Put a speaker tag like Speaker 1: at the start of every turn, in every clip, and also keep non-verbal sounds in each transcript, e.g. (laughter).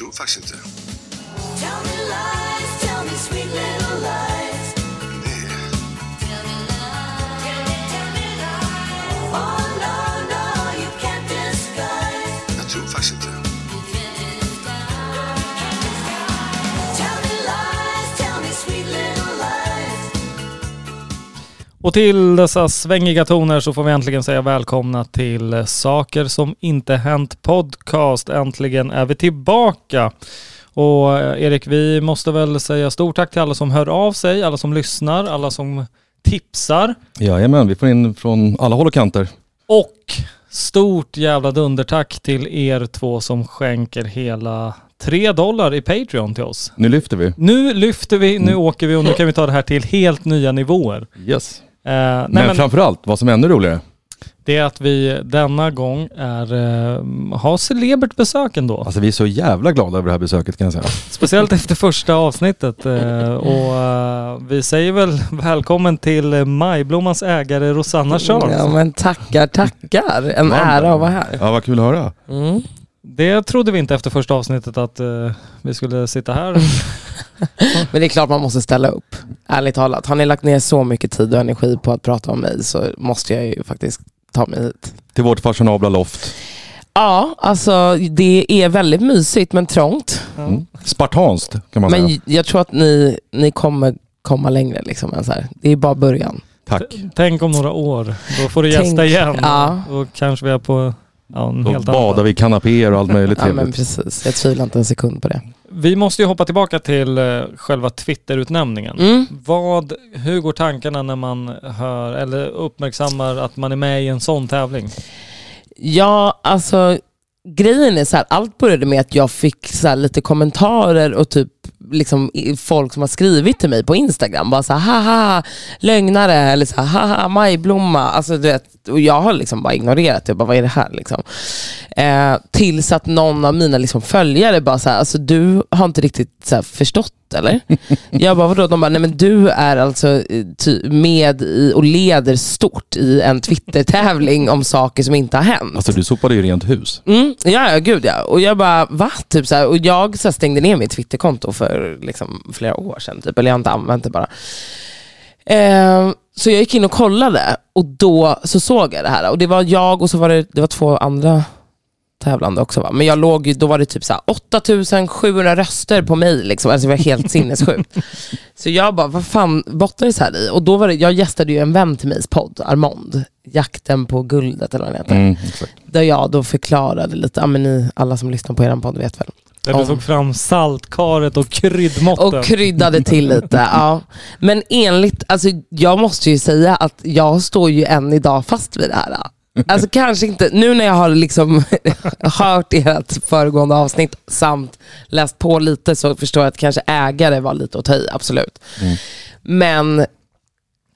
Speaker 1: tror faktiskt inte.
Speaker 2: Tell
Speaker 3: Och till dessa svängiga toner så får vi äntligen säga välkomna till Saker som inte hänt podcast. Äntligen är vi tillbaka. Och eh, Erik, vi måste väl säga stort tack till alla som hör av sig, alla som lyssnar, alla som tipsar.
Speaker 4: Jajamän, vi får in från alla håll och kanter.
Speaker 3: Och stort jävla dundertack till er två som skänker hela tre dollar i Patreon till oss.
Speaker 4: Nu lyfter vi.
Speaker 3: Nu lyfter vi, nu åker vi och nu kan vi ta det här till helt nya nivåer.
Speaker 4: Yes.
Speaker 3: Eh, nej,
Speaker 4: Men,
Speaker 3: men
Speaker 4: framförallt, vad som är ännu roligare,
Speaker 3: det är att vi denna gång är, eh, har celebert besök ändå.
Speaker 4: alltså vi är så jävla glada över det här besöket kan jag säga.
Speaker 3: Speciellt efter första avsnittet. eh, och eh, vi säger väl välkommen till Majblommans ägare Rosanna Charles.
Speaker 5: Ja men tackar, tackar. En ära att vara här.
Speaker 4: Ja, vad kul att höra.
Speaker 5: Mm.
Speaker 3: Det trodde vi inte efter första avsnittet att eh, vi skulle sitta här. (laughs)
Speaker 5: Men det är klart man måste ställa upp. Ärligt talat. Har ni lagt ner så mycket tid och energi på att prata om mig så måste jag ju faktiskt ta mig hit.
Speaker 4: Till vårt fashionabla loft.
Speaker 5: Ja, alltså det är väldigt mysigt men trångt.
Speaker 4: Mm. Spartanskt kan man säga.
Speaker 5: Men jag tror att ni, ni kommer komma längre liksom än så här. Det är bara början.
Speaker 4: Tack.
Speaker 3: Tänk om några år. Då får du gästa
Speaker 5: Tänk-
Speaker 3: igen.
Speaker 5: ja.
Speaker 3: Och kanske vi är på ja, en
Speaker 4: Då
Speaker 3: helt
Speaker 4: badar vi kanapéer och allt möjligt
Speaker 5: Ja men precis. Jag tvivlar inte en sekund på det.
Speaker 3: Vi måste ju hoppa tillbaka till eh, själva Twitter-utnämningen.
Speaker 5: Mm.
Speaker 3: Vad, hur går tankarna när man hör eller uppmärksammar att man är med i en sån tävling?
Speaker 5: Ja, alltså grejen är så här, allt började med att jag fick så här, lite kommentarer och typ liksom folk som har skrivit till mig på Instagram. Bara så här, haha, lögnare eller så här, haha, majblomma. Alltså, du vet, och jag har liksom bara ignorerat det. Bara, vad är det här liksom? Eh, tills att någon av mina liksom, följare bara så här, alltså du har inte riktigt så här, förstått eller? (laughs) Jag bara vadå? De bara, nej men du är alltså eh, med i och leder stort i en Twitter-tävling om saker som inte har hänt.
Speaker 4: Alltså du sopade ju rent hus.
Speaker 5: Mm, ja, ja, gud ja. Och jag bara, va? Typ så här, och jag så här, stängde ner mitt Twitterkonto för liksom, flera år sedan, typ. eller jag har inte använt det bara. Eh, så jag gick in och kollade och då så såg jag det här. Och det var jag och så var det, det var två andra tävlande också va. Men jag låg då var det typ så här 8700 röster på mig liksom. Alltså det var helt sinnessjukt. så jag bara, vad fan bottnar det här i? Och då var det, jag gästade ju en vän till mig podd, Armand. Jakten på guldet eller vad den heter.
Speaker 4: Mm.
Speaker 5: Där jag då förklarade lite, ja men ni, alla som lyssnar på er podd vet väl.
Speaker 3: Där du tog fram saltkaret och kryddmåtten.
Speaker 5: Och kryddade till lite, (laughs) ja. Men enligt, alltså jag måste ju säga att jag står ju än idag fast vid det här. Alltså kanske inte, nu när jag har liksom (laughs) hört ert föregående avsnitt samt läst på lite så förstår jag att kanske ägare var lite att ta i, absolut.
Speaker 4: Mm.
Speaker 5: Men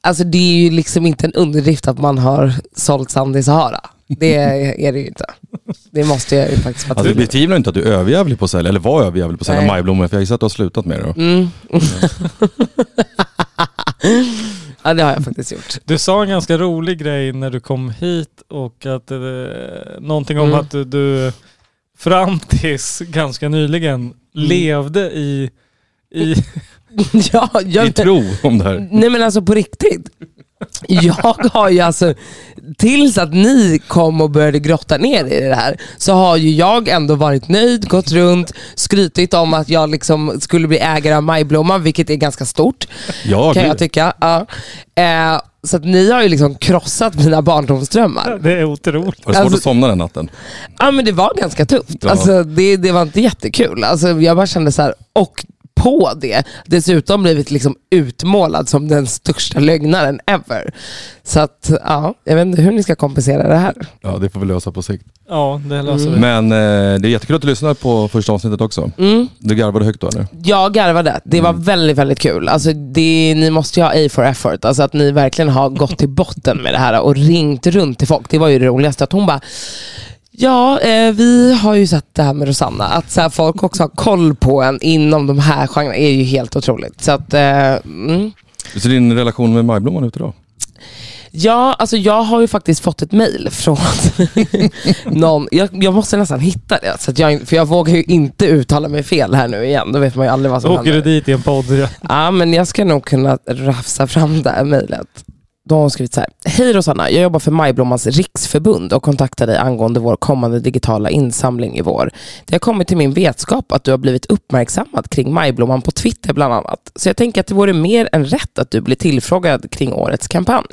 Speaker 5: alltså det är ju liksom inte en underdrift att man har sålt sand i Sahara. Det är det ju inte. Det måste jag ju faktiskt vara
Speaker 4: Alltså,
Speaker 5: med.
Speaker 4: betvivlar inte att du är överjävlig på att sälja, eller var överjävlig på att sälja
Speaker 5: Nej.
Speaker 4: majblommor, för jag gissar att du har slutat med det då.
Speaker 5: Mm. (laughs) ja det har jag faktiskt gjort.
Speaker 3: Du sa en ganska rolig grej när du kom hit och att eh, någonting om
Speaker 5: Mm.
Speaker 3: att du, du fram tills ganska nyligen
Speaker 5: Mm.
Speaker 3: levde i, i (laughs)
Speaker 5: ja, jag,
Speaker 4: I tro om det här.
Speaker 5: Nej men alltså på riktigt. Jag har ju alltså, tills att ni kom och började grotta ner i det här, så har ju jag ändå varit nöjd, gått runt, skrytit om att jag liksom skulle bli ägare av Majblomman, vilket är ganska stort
Speaker 4: Ja,
Speaker 5: kan
Speaker 4: gud.
Speaker 5: jag tycka. Ja. Eh, så att ni har ju liksom krossat mina barndomsdrömmar.
Speaker 3: det är otroligt.
Speaker 4: Var det svårt
Speaker 5: Alltså-
Speaker 4: att somna den natten?
Speaker 5: Ja men det var ganska tufft.
Speaker 4: Ja.
Speaker 5: Alltså, det, det var inte jättekul. Alltså, jag bara kände så här, och på det dessutom blivit liksom utmålad som den största lögnaren ever. Så att, ja, jag vet inte hur ni ska kompensera det här.
Speaker 4: Ja, det får vi lösa på sikt.
Speaker 3: Ja, det löser vi.
Speaker 4: Men eh, det är jättekul att du lyssnar på första avsnittet också.
Speaker 5: Mm.
Speaker 4: Du garvade högt då eller?
Speaker 5: Jag garvade. Det var väldigt, väldigt kul. Alltså det, ni måste ju ha A for effort. Alltså att ni verkligen har gått till botten med det här och ringt runt till folk. Det var ju det roligaste. Att hon bara, ja, eh, vi har ju sett det här med Rosanna. Att så här, folk också har koll på en inom de här genrerna är ju helt otroligt. Så att, eh, mm.
Speaker 4: Hur ser din relation med majblomman ut idag?
Speaker 5: Ja, alltså jag har ju faktiskt fått ett mail från (laughs) någon, jag, jag måste nästan hitta det, så att jag, för jag vågar ju inte uttala mig fel här nu igen, då vet man ju aldrig vad som
Speaker 3: Åker du
Speaker 5: händer.
Speaker 3: dit i en podd? Ja.
Speaker 5: Ja, men jag ska nog kunna rafsa fram det här mejlet. Då har hon skrivit så här. Hej Rosanna, jag jobbar för Majblommans riksförbund och kontaktar dig angående vår kommande digitala insamling i vår. Det har kommit till min vetskap att du har blivit uppmärksammad kring Majblomman på Twitter bland annat. Så jag tänker att det vore mer än rätt att du blir tillfrågad kring årets kampanj.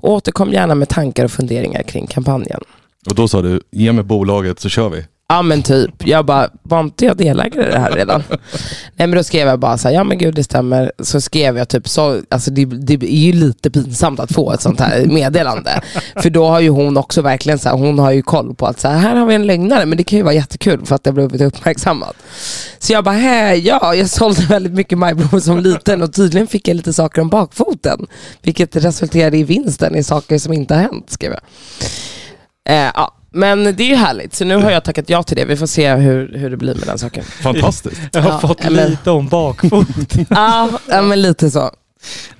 Speaker 5: Återkom gärna med tankar och funderingar kring kampanjen.
Speaker 4: Och då sa du, ge mig bolaget så kör vi.
Speaker 5: Ja men typ, jag bara, var inte jag delägare i det här redan? (laughs) Nej men då skrev jag bara så här, ja men gud det stämmer. Så skrev jag typ så, alltså det, det är ju lite pinsamt att få ett sånt här (laughs) meddelande. För då har ju hon också verkligen så här, hon har ju koll på att så här, här har vi en lögnare, men det kan ju vara jättekul för att det blivit uppmärksammat. Så jag bara, hej, ja jag sålde väldigt mycket majblommor som liten och tydligen fick jag lite saker om bakfoten. Vilket resulterade i vinsten i saker som inte har hänt, skrev jag. Eh, ja. Men det är ju härligt, så nu har jag tackat ja till det. Vi får se hur, hur det blir med den saken.
Speaker 4: Fantastiskt.
Speaker 3: Jag har
Speaker 5: Ja,
Speaker 3: fått
Speaker 5: eller-
Speaker 3: lite om bakfot. (laughs)
Speaker 5: Ja, ja men lite så.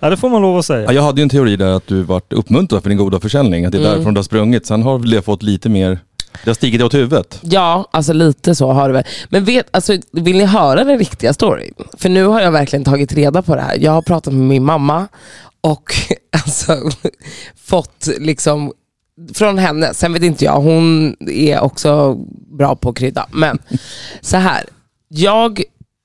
Speaker 3: ja, det får man lov att
Speaker 4: Ja,
Speaker 3: säga.
Speaker 4: jag hade ju en teori där att du varit uppmuntrad för din goda försäljning, att det är
Speaker 5: Mm.
Speaker 4: därifrån du har sprungit. Sen har det fått lite mer, det har stigit åt huvudet.
Speaker 5: Ja, alltså lite så har det väl. Men vet, alltså, vill ni höra den riktiga storyn? För nu har jag verkligen tagit reda på det här. Jag har pratat med min mamma och (laughs) alltså, fått liksom från henne, sen vet inte jag, hon är också bra på att krydda. Men så här, jag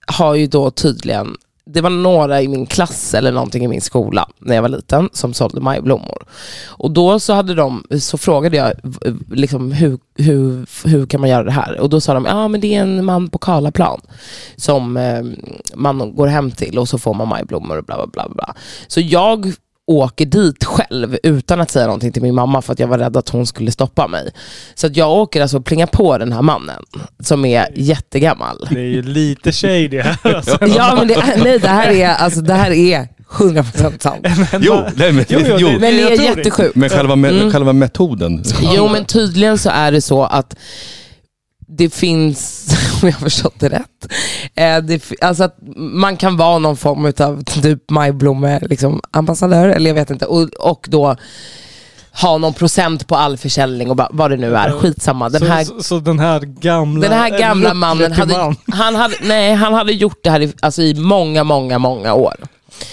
Speaker 5: har ju då tydligen, det var några i min klass eller någonting i min skola när jag var liten som sålde majblommor. Och då så, hade de, så frågade jag liksom, hur, hur, hur kan man göra det här? Och då sa de, ja men det är en man på Karlaplan som eh, man går hem till och så får man majblommor och bla bla bla. bla. Så jag åker dit själv utan att säga någonting till min mamma för att jag var rädd att hon skulle stoppa mig. Så att jag åker alltså och plingar på den här mannen som är jättegammal.
Speaker 3: Det är ju lite shady här. (laughs) Alltså.
Speaker 5: Ja men det, nej, det här är, alltså, det här är 100% sant.
Speaker 4: Jo, nej, men,
Speaker 3: Jo, jo,
Speaker 4: jo,
Speaker 3: det-
Speaker 5: Men det är
Speaker 3: det.
Speaker 5: jättesjukt.
Speaker 4: men själva, me-
Speaker 5: Mm.
Speaker 4: själva metoden.
Speaker 5: Jo men tydligen så är det så att det finns, om jag har förstått det rätt, eh, det, alltså att man kan vara någon form av typ majblomme liksom, ambassadör, eller jag vet inte, och, och då ha någon procent på all försäljning och bara, vad det nu är, skitsamma. Den
Speaker 3: så,
Speaker 5: här,
Speaker 3: så, så den här gamla...
Speaker 5: den här gamla
Speaker 3: en
Speaker 5: mannen hade,
Speaker 3: man.
Speaker 5: han hade, nej, han hade gjort det här i, alltså i många, många, många år.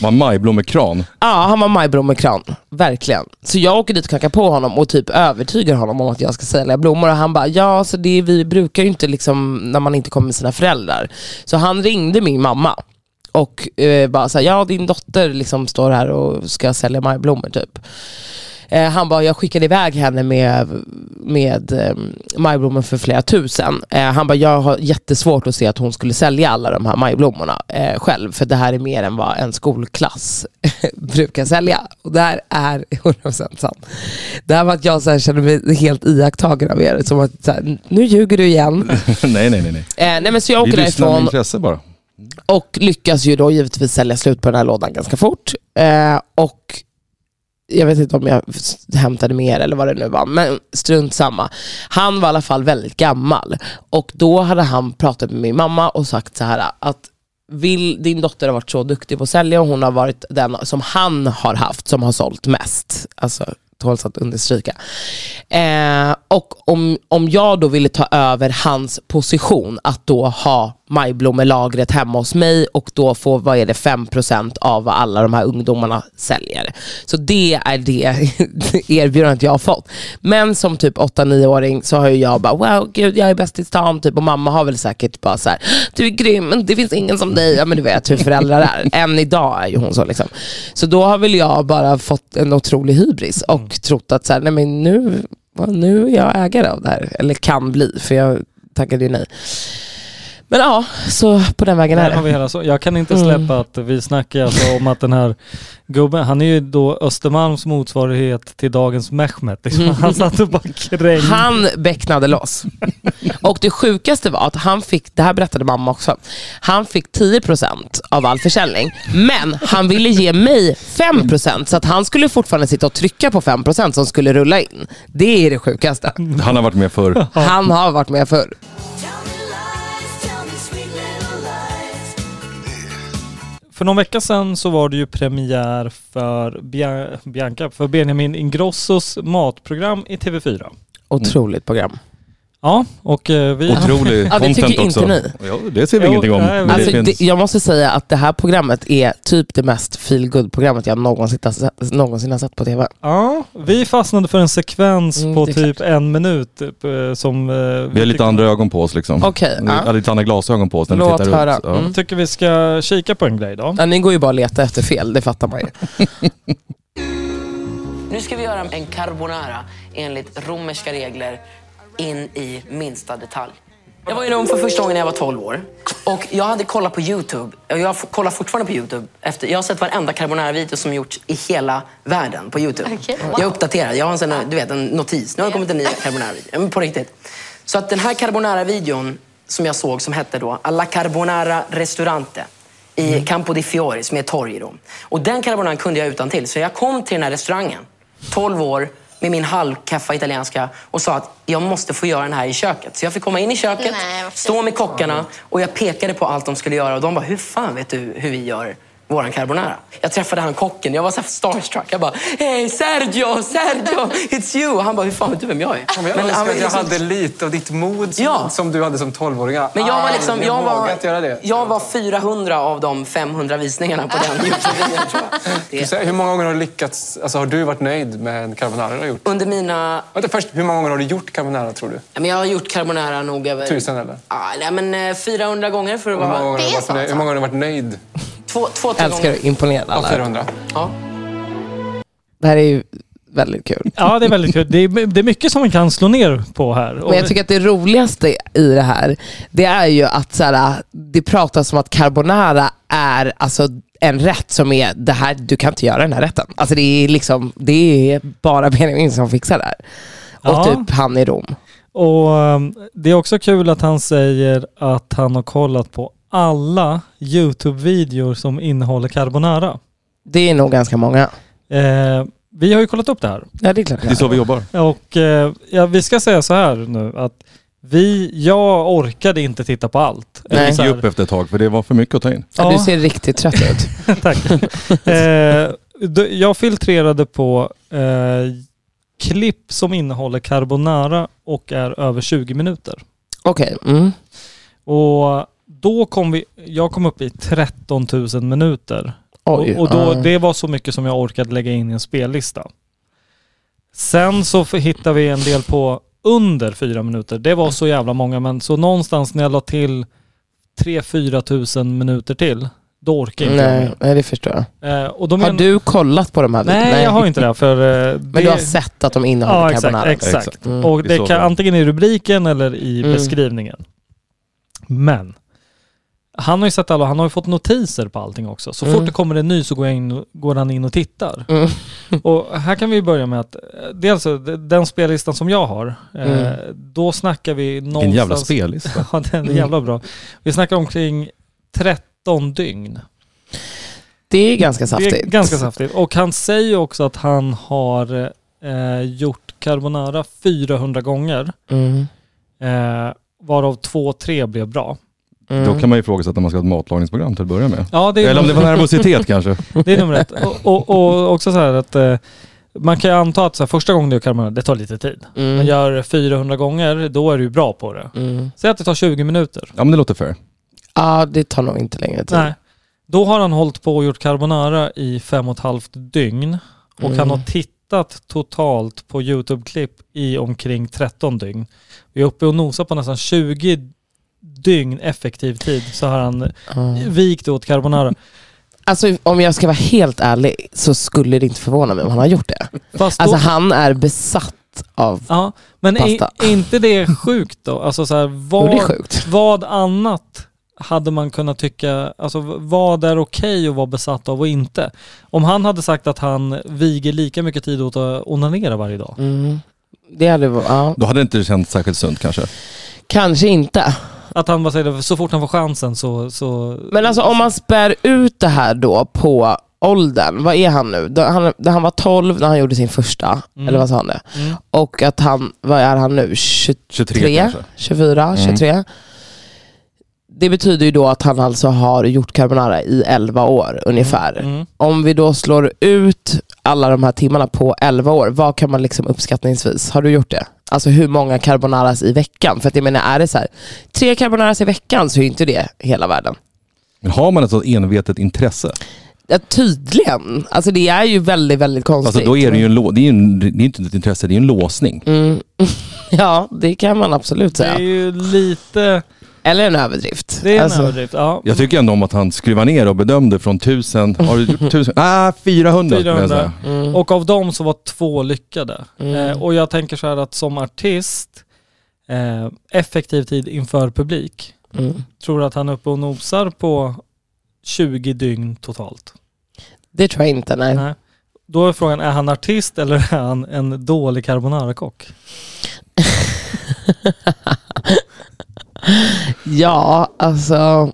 Speaker 4: Var majblommekran.
Speaker 5: Ja, han var majblommekran. Verkligen. Så jag åker dit och knackar på honom och typ övertygar honom om att jag ska sälja blommor. Och han bara, ja så det, vi brukar ju inte liksom när man inte kommer med sina föräldrar. Så han ringde min mamma och eh, bara så här, ja din dotter liksom står här och ska sälja majblommor typ. Eh, han bara, jag skickade iväg henne med, med eh, majblommor för flera tusen. Eh, han bara, jag har jättesvårt att se att hon skulle sälja alla de här majblommorna eh, själv. För det här är mer än vad en skolklass (laughs) brukar sälja. Och det här är (laughs) 100% sant. Det här var att jag så här, kände mig helt iakttagen av er. Som att, så här, nu ljuger du igen. (laughs)
Speaker 4: nej, nej, nej. nej.
Speaker 5: Eh, nej men så jag
Speaker 4: Vi
Speaker 5: åker
Speaker 4: lyssnar med
Speaker 5: därifrån
Speaker 4: intresse bara.
Speaker 5: och lyckas ju då givetvis sälja slut på den här lådan ganska fort. Eh, och jag vet inte om jag hämtade mer eller vad det nu var, men strunt samma. Han var i alla fall väldigt gammal och då hade han pratat med min mamma och sagt så här att vill, din dotter har varit så duktig på att sälja och hon har varit den som han har haft som har sålt mest. Alltså tåls att understryka. Eh, och om, om jag då ville ta över hans position att då ha majblommelagret hemma hos mig och då få, vad är det, 5% av vad alla de här ungdomarna säljer. Så det är det (laughs) erbjudandet jag har fått. Men som typ 8-9-åring så har jag bara, wow, gud jag är bäst i stan typ och mamma har väl säkert bara så här, du är grym, men det finns ingen som dig. Ja men du vet hur föräldrar är. (laughs) Än idag är ju hon så liksom. Så då har väl jag bara fått en otrolig hybris och trott att så här, nej men nu, nu är jag ägare av det här. Eller kan bli, för jag tackade ju nej. Men ja, så på den vägen är
Speaker 3: Där har
Speaker 5: det.
Speaker 3: vi hela så. Jag kan inte
Speaker 5: Mm.
Speaker 3: släppa att vi snackar alltså om att den här gubben, han är ju då Östermalms motsvarighet till dagens Mehmet. Liksom. Han satt och bara krängde.
Speaker 5: Han becknade loss. Och det sjukaste var att han fick, det här berättade mamma också, han fick 10% av all försäljning. Men han ville ge mig 5% så att han skulle fortfarande sitta och trycka på 5% som skulle rulla in. Det är det sjukaste.
Speaker 4: Han har varit med förr.
Speaker 5: Han har varit med förr.
Speaker 3: För någon vecka sedan så var det ju premiär för Bianca, för Benjamin Ingrossos matprogram i TV4.
Speaker 5: Otroligt program.
Speaker 3: Ja, och eh, vi...
Speaker 4: Otrolig
Speaker 5: Ja, det tycker inte
Speaker 4: också.
Speaker 5: ni.
Speaker 4: Ja, det ser vi
Speaker 3: Jo,
Speaker 4: ingenting om.
Speaker 3: nej,
Speaker 5: Alltså,
Speaker 4: det finns...
Speaker 5: det, jag måste säga att det här programmet är typ det mest feel programmet jag någonsin, någonsin har sett på TV.
Speaker 3: Ja, vi fastnade för en sekvens
Speaker 5: Mm,
Speaker 3: på typ en minut eh, som... eh,
Speaker 4: Vi har lite andra ögon på oss liksom.
Speaker 5: Okej,
Speaker 4: Vi
Speaker 5: ja.
Speaker 4: har lite andra glasögon på oss när vi
Speaker 5: Låt
Speaker 4: tittar
Speaker 5: höra.
Speaker 4: ut. Ja.
Speaker 5: Mm.
Speaker 3: tycker vi ska kika på en grej då.
Speaker 5: Ja, ni går ju bara och letar efter fel, det fattar man ju. (laughs)
Speaker 1: Nu ska vi göra en carbonara enligt romerska regler in i minsta detalj. Jag var i Rom för första gången när jag var 12 år. Och jag hade kollat på YouTube. Och jag kollar fortfarande på YouTube. Efter, jag har sett varenda carbonara-video som gjorts i hela världen på YouTube.
Speaker 2: Okej.
Speaker 1: Jag är uppdaterad. Jag har en, sån, du vet, en notis. Nu har det kommit en ny carbonara-video. På riktigt. Så att den här carbonara-videon som jag såg som hette då Alla Carbonara Restaurante i Campo di Fiori som är ett torg i Rom. Och den carbonaran kunde jag utan till. Så jag kom till den här restaurangen, 12 år, med min halvkaffa italienska och sa att jag måste få göra den här i köket. Så jag fick komma in i köket,
Speaker 2: Nej,
Speaker 1: stå med kockarna och jag pekade på allt de skulle göra och de bara, hur fan vet du hur vi gör våran carbonara? Jag träffade han kocken, jag var så här starstruck. Jag bara, hej Sergio, Sergio, it's you! Och han bara, hur fan vet du vem jag är?
Speaker 6: Men jag önskar att jag
Speaker 1: liksom-
Speaker 6: hade lite av ditt mod som,
Speaker 1: Ja.
Speaker 6: som du hade som 12-åring.
Speaker 1: men jag var liksom,
Speaker 6: jag
Speaker 1: var,
Speaker 6: vågat göra det.
Speaker 1: jag var 400 av de 500 visningarna på den (laughs) Youtube-videon tror jag.
Speaker 6: Du
Speaker 1: Det,
Speaker 6: säger, hur många gånger har du lyckats, alltså har du varit nöjd med en carbonara du har gjort?
Speaker 1: under mina...
Speaker 6: Vänta, först, hur många gånger har du gjort carbonara tror du?
Speaker 1: Men jag har gjort carbonara nog över...
Speaker 6: Tusen eller?
Speaker 1: Ja, nej, men eh, 400 gånger för att vara...
Speaker 2: Det är så,
Speaker 6: hur många gånger har du varit nöjd?
Speaker 1: Två, två
Speaker 5: Älskar att imponera alla.
Speaker 6: 400?
Speaker 1: Ja.
Speaker 5: Det här är ju väldigt kul.
Speaker 3: Ja, det är väldigt kul. Det är, det är mycket som man kan slå ner på här. Och-
Speaker 5: Men jag tycker att det roligaste i det här, det är ju att så här, det pratas om att carbonara är alltså en rätt som är, det här, du kan inte göra den här rätten. Alltså det är liksom, det är bara Benjamin som fixar det här. Och
Speaker 3: Ja.
Speaker 5: typ han i Rom.
Speaker 3: Och um, det är också kul att han säger att han har kollat på alla YouTube-videor som innehåller carbonara.
Speaker 5: Det är nog ganska många.
Speaker 3: Eh, vi har ju kollat upp det här.
Speaker 5: Ja det är klart.
Speaker 4: Det är så vi jobbar.
Speaker 3: Och eh, ja, vi ska säga så här nu att vi, jag orkade inte titta på allt.
Speaker 4: Jag gick upp efter ett tag för det var för mycket att ta in.
Speaker 5: Ja, du ser riktigt trött ut. (laughs)
Speaker 3: Tack. eh, jag filtrerade på eh, klipp som innehåller carbonara och är över 20 minuter.
Speaker 5: Okej. Mm.
Speaker 3: Och då kom vi, jag kom upp i 13 000 minuter.
Speaker 5: Oj.
Speaker 3: och och då,
Speaker 5: ja.
Speaker 3: det var så mycket som jag orkade lägga in i en spellista. Sen så hittade vi en del på under fyra minuter. Det var så jävla många, men så någonstans när jag la till 3-4 tusen minuter till, då orkar inte jag
Speaker 5: nej,
Speaker 3: mer.
Speaker 5: nej, det förstår jag.
Speaker 3: Eh, och då
Speaker 5: Har
Speaker 3: men-
Speaker 5: du kollat på de här
Speaker 3: Nej, jag har inte det. För, eh, det...
Speaker 5: Men du har sett att de innehåller
Speaker 3: Ja, exakt.
Speaker 5: carbonara?
Speaker 3: exakt.
Speaker 4: Exakt.
Speaker 5: Mm.
Speaker 3: Och det kan antingen i rubriken eller i
Speaker 5: Mm.
Speaker 3: beskrivningen. Men han har ju sett alla, han har ju fått notiser på allting också. Så
Speaker 5: Mm.
Speaker 3: fort det kommer en ny så går, jag in, går han in och tittar.
Speaker 5: Mm. (laughs)
Speaker 3: Och här kan vi börja med att, eh, dels eh, den spellistan som jag har, eh,
Speaker 5: Mm.
Speaker 3: då snackar vi någonstans...
Speaker 4: En jävla spellista. (laughs)
Speaker 3: Ja, den är
Speaker 5: Mm.
Speaker 3: jävla bra. Vi snackar omkring 13 dygn.
Speaker 5: Det är ganska
Speaker 3: Det
Speaker 5: saftigt.
Speaker 3: är ganska saftigt. Och han säger också att han har eh, gjort carbonara 400 gånger.
Speaker 5: Mm.
Speaker 3: Eh, varav två, tre blev bra.
Speaker 5: Mm.
Speaker 4: Då kan man ju ifrågasätta om man ska ha ett matlagningsprogram till att börja med.
Speaker 3: Ja, det är,
Speaker 4: Eller om det var nervositet (laughs) kanske.
Speaker 3: det är nummer ett. Och, och, och också så här att eh, man kan ju anta att så här, första gången du gör carbonara, det tar lite tid.
Speaker 5: Mm.
Speaker 3: Men gör 400 gånger, då är du ju bra på det.
Speaker 5: Mm.
Speaker 3: Säg att det tar 20 minuter.
Speaker 4: Ja men det låter fair.
Speaker 5: Ja, det tar nog inte längre tid.
Speaker 3: Nej. Då har han hållit på och gjort carbonara i fem och ett halvt dygn. Och
Speaker 5: Mm.
Speaker 3: han har tittat totalt på YouTube-klipp i omkring 13 dygn. Vi är uppe och nosar på nästan 20 dygn effektiv tid så har han
Speaker 5: Ja.
Speaker 3: vikt åt carbonara.
Speaker 5: Alltså om jag ska vara helt ärlig så skulle det inte förvåna mig om han har gjort det.
Speaker 3: Fast då,
Speaker 5: Alltså han är besatt av...
Speaker 3: ja, men
Speaker 5: pasta.
Speaker 3: är inte det sjukt då? Alltså så här,
Speaker 5: Jo,
Speaker 3: vad,
Speaker 5: det är sjukt.
Speaker 3: vad annat hade man kunnat tycka, alltså vad är okej att vara besatt av och inte? Om han hade sagt att han viger lika mycket tid åt att onanera varje dag.
Speaker 5: Mm. Det hade ja.
Speaker 4: Då hade det inte känts särskilt sunt kanske.
Speaker 5: Kanske inte.
Speaker 3: Att han bara säger det, så fort han får chansen så... så
Speaker 5: Men alltså om man spär ut det här då på åldern, vad är han nu? Då Han, då han var 12 när han gjorde sin första,
Speaker 3: Mm.
Speaker 5: eller vad sa han det?
Speaker 3: Mm.
Speaker 5: Och att han, vad är han nu? 23?
Speaker 4: 23 kanske.
Speaker 5: 24?
Speaker 4: Mm.
Speaker 5: 23? Det betyder ju då att han alltså har gjort carbonara i 11 år ungefär.
Speaker 3: Mm.
Speaker 5: Om vi då slår ut alla de här timmarna på 11 år, vad kan man liksom uppskattningsvis, har du gjort det? Alltså hur många carbonaras i veckan? För att jag menar, är det så här, tre carbonaras i veckan så är ju inte det hela världen.
Speaker 4: Men har man ett sånt envetet intresse,
Speaker 5: Ja, tydligen. Alltså det är ju väldigt, väldigt konstigt.
Speaker 4: alltså då är det ju en, lå- det är ju en, det är inte ett intresse, det är en låsning.
Speaker 5: Mm. (laughs) Ja, det kan man absolut
Speaker 3: Det är
Speaker 5: säga.
Speaker 3: ju lite...
Speaker 5: Eller en överdrift.
Speaker 3: Det är en
Speaker 5: Alltså,
Speaker 3: överdrift. Ja.
Speaker 4: Jag tycker ändå om att han skruvar ner och bedömde från tusen, (laughs) har du gjort tusen? Ah, 400. skulle jag
Speaker 3: 400.
Speaker 4: säga.
Speaker 5: Mm.
Speaker 3: Och av dem så var två lyckade.
Speaker 5: Mm.
Speaker 3: Eh, och jag tänker så här att som artist, eh, effektiv tid inför publik,
Speaker 5: Mm.
Speaker 3: tror att han är uppe och nosar på 20 dygn totalt.
Speaker 5: Det tror jag inte, nej.
Speaker 3: Nej. Då är frågan, är han artist eller är han en dålig carbonara-kock? (laughs)
Speaker 5: Ja, alltså...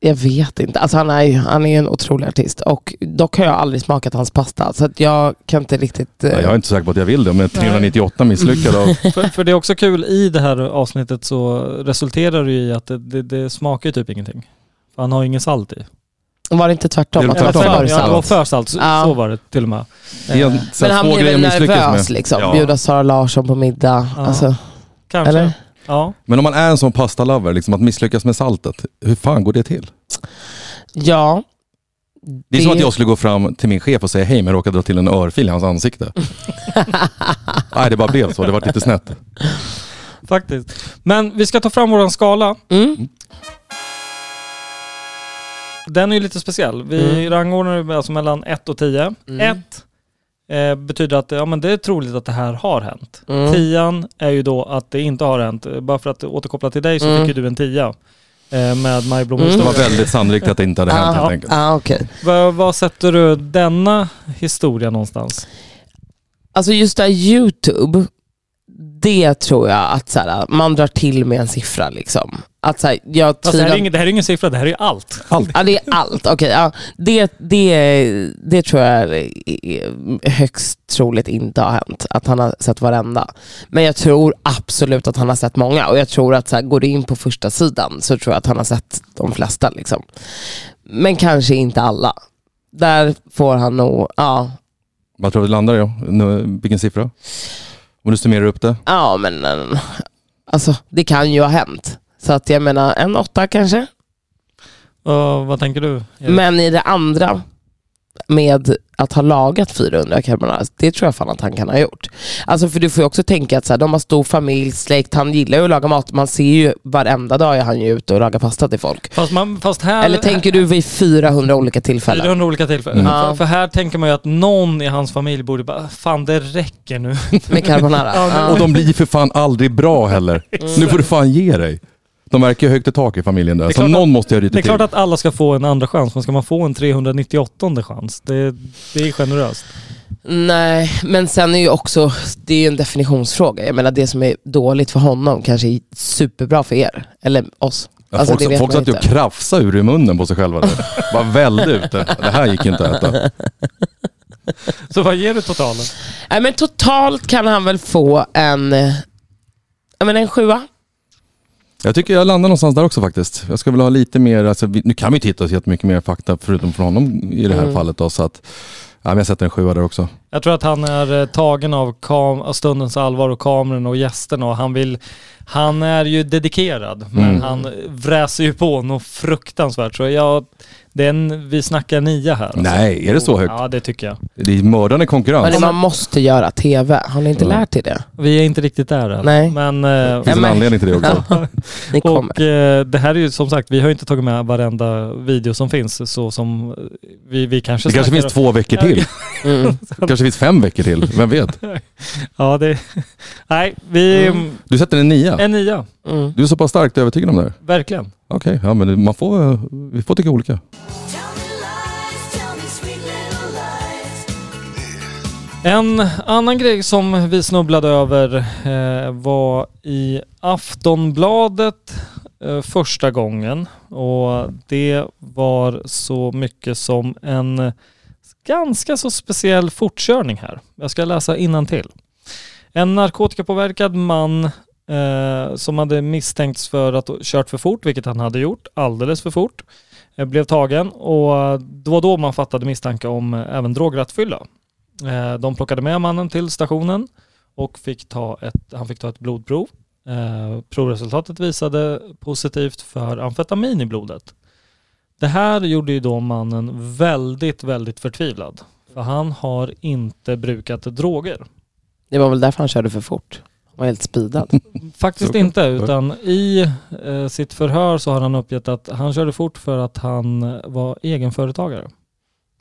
Speaker 5: Jag vet inte. Alltså han är ju han är ju en otrolig artist. Och dock har jag aldrig smakat hans pasta. Så att jag kan inte riktigt... eh,
Speaker 4: Ja, Jag är inte säker på att jag vill det, men 398 misslyckade. Och, (laughs)
Speaker 3: för, för det är också kul, i det här avsnittet så resulterar det ju i att det, det, det smakar typ ingenting. För han har ju ingen salt i.
Speaker 5: Var det inte tvärtom?
Speaker 4: Det är
Speaker 5: Att det var
Speaker 4: tvärtom.
Speaker 5: för
Speaker 3: ja, det var
Speaker 5: salt?
Speaker 3: för salt. Så,
Speaker 5: Ja.
Speaker 3: så var det till och med.
Speaker 5: Men han blev
Speaker 4: grejer
Speaker 5: väl nervös
Speaker 4: med.
Speaker 5: liksom.
Speaker 4: Ja.
Speaker 5: Bjuda Sara Larsson på middag.
Speaker 3: Ja.
Speaker 5: Alltså,
Speaker 3: kanske.
Speaker 5: eller?
Speaker 3: Ja.
Speaker 4: Men om man är en sån pastalover, liksom att misslyckas med saltet, hur fan går det till?
Speaker 5: Ja.
Speaker 4: Det är som att jag skulle gå fram till min chef och säga hej men råkade dra till en örfil i hans ansikte. (laughs) Nej det bara blev så, det var lite snett.
Speaker 3: Faktiskt. Men vi ska ta fram våran skala.
Speaker 5: Mm.
Speaker 3: Den är ju lite speciell. Vi
Speaker 5: Mm.
Speaker 3: rangordnar det alltså mellan 1 och 10.
Speaker 5: Mm.
Speaker 3: 1 eh, betyder att ja, men det är troligt att det här har hänt.
Speaker 5: Mm.
Speaker 3: 10 är ju då att det inte har hänt. Bara för att återkoppla till dig så
Speaker 5: Mm.
Speaker 3: fick ju du en 10 eh, med Majblom
Speaker 5: Mm.
Speaker 4: Det var väldigt sannolikt att det inte hade hänt
Speaker 5: Ah,
Speaker 4: helt enkelt.
Speaker 5: ah, okej.
Speaker 3: Vad- Vad sätter du denna historia någonstans?
Speaker 5: Alltså just det här YouTube, det tror jag att så här, man drar till med en siffra. Liksom. Att, så här, jag
Speaker 3: Alltså, det, här är ingen, det här är ingen siffra, det här är ju allt.
Speaker 5: Ja, det är allt. Okej, ja. det, det, det tror jag är högst troligt inte har hänt. Att han har sett varenda. Men jag tror absolut att han har sett många. Och jag tror att så här, går du in på första sidan så tror jag att han har sett de flesta. Liksom. Men kanske inte alla. Där får han nog, ja,
Speaker 4: Vad tror du det landar i då? Nu, Vilken siffra? Om du summerar upp det?
Speaker 5: ja men eh, alltså det kan ju ha hänt. Så att jag menar en åtta kanske.
Speaker 3: Och vad tänker du?
Speaker 5: Men i det andra med att ha lagat 400 carbonara, det tror jag fan att han kan ha gjort. Alltså för du får ju också tänka att så här, de har stor familj, släkt, han gillar ju att laga mat. Man ser ju varenda dag är han ju ute och lagar pasta till folk.
Speaker 3: Fast, man, fast här...
Speaker 5: Eller tänker du vid 400 olika tillfällen?
Speaker 3: 400 olika tillfällen.
Speaker 5: Mm.
Speaker 3: För, för här tänker man ju att någon i hans familj borde bara, fan det räcker nu.
Speaker 5: Med carbonara? (laughs) Ja.
Speaker 4: Och de blir för fan aldrig bra heller. (laughs) Nu får du fan ge dig. De verkar ju högt i tak i familjen där,
Speaker 3: Det är
Speaker 4: så
Speaker 3: klart
Speaker 4: någon måste jag
Speaker 3: Det
Speaker 4: ryta
Speaker 3: är klart
Speaker 4: till.
Speaker 3: att alla ska få en andra chans, men ska man få en 398 chans? Det, det är generöst.
Speaker 5: Nej, men sen är ju också, det är ju en definitionsfråga. Jag menar det som är dåligt för honom kanske är superbra för er. Eller oss.
Speaker 4: Ja,
Speaker 5: Alltså,
Speaker 4: folk
Speaker 5: det
Speaker 4: folk satt ju och krafsade ur i munnen på sig själva. Där. Bara välde ute. Det här gick inte att äta. (laughs)
Speaker 3: Så vad ger du totalen?
Speaker 5: Nej, men totalt kan han väl få en, menar en sjua.
Speaker 4: Jag tycker jag landar någonstans där också faktiskt. Jag ska väl ha lite mer, alltså, vi, nu kan vi titta och se mycket mer fakta förutom från honom i det här
Speaker 5: Mm.
Speaker 4: fallet. Då, så att, ja, jag sätter en sjua där också.
Speaker 3: Jag tror att han är eh, tagen av, kam- av stundens allvar och kameran och gästerna och han vill han är ju dedikerad men
Speaker 4: Mm.
Speaker 3: han vräser ju på något fruktansvärt. Så jag, det är en, vi snackar nia här. alltså.
Speaker 4: Nej, är det så högt?
Speaker 3: Ja det tycker jag.
Speaker 4: Det är mördande konkurrens.
Speaker 5: Men man måste göra TV. Har ni inte
Speaker 4: Ja.
Speaker 5: lärt er det?
Speaker 3: Vi är inte riktigt där än.
Speaker 5: Nej.
Speaker 3: Men, eh,
Speaker 4: Det finns en
Speaker 5: men-
Speaker 4: anledning till det också. (laughs)
Speaker 5: Ni kommer.
Speaker 3: och eh, det här är ju som sagt, vi har ju inte tagit med varenda video som finns så som vi, vi kanske
Speaker 4: Det kanske finns två veckor till.
Speaker 5: Mm.
Speaker 4: Kanske finns fem veckor till. Vem vet? (laughs)
Speaker 3: Ja det... (laughs) Nej, vi...
Speaker 5: Mm.
Speaker 4: Du sätter en nia.
Speaker 3: En nia.
Speaker 5: Mm.
Speaker 4: Du är så pass starkt övertygad om det här.
Speaker 3: Verkligen.
Speaker 4: Okej, ja, men man får, vi får tycka olika.
Speaker 3: En annan grej som vi snubblade över eh, var i Aftonbladet eh, första gången. Och det var så mycket som en ganska så speciell fortkörning här. Jag ska läsa till. En narkotikapåverkad man eh, som hade misstänkts för att ha kört för fort, vilket han hade gjort, alldeles för fort, eh, blev tagen och det var då man fattade misstanke om eh, även drograttfylla. Eh, de plockade med mannen till stationen och fick ta ett, han fick ta ett blodprov. Eh, provresultatet visade positivt för amfetamin i blodet. Det här gjorde ju då mannen väldigt, väldigt förtvivlad. För han har inte brukat droger.
Speaker 5: Det var väl därför han körde för fort. Han var helt speedad. (laughs)
Speaker 3: Faktiskt
Speaker 4: Så-
Speaker 3: inte, utan i eh, sitt förhör så har han uppgett att han körde fort för att han eh, var egenföretagare.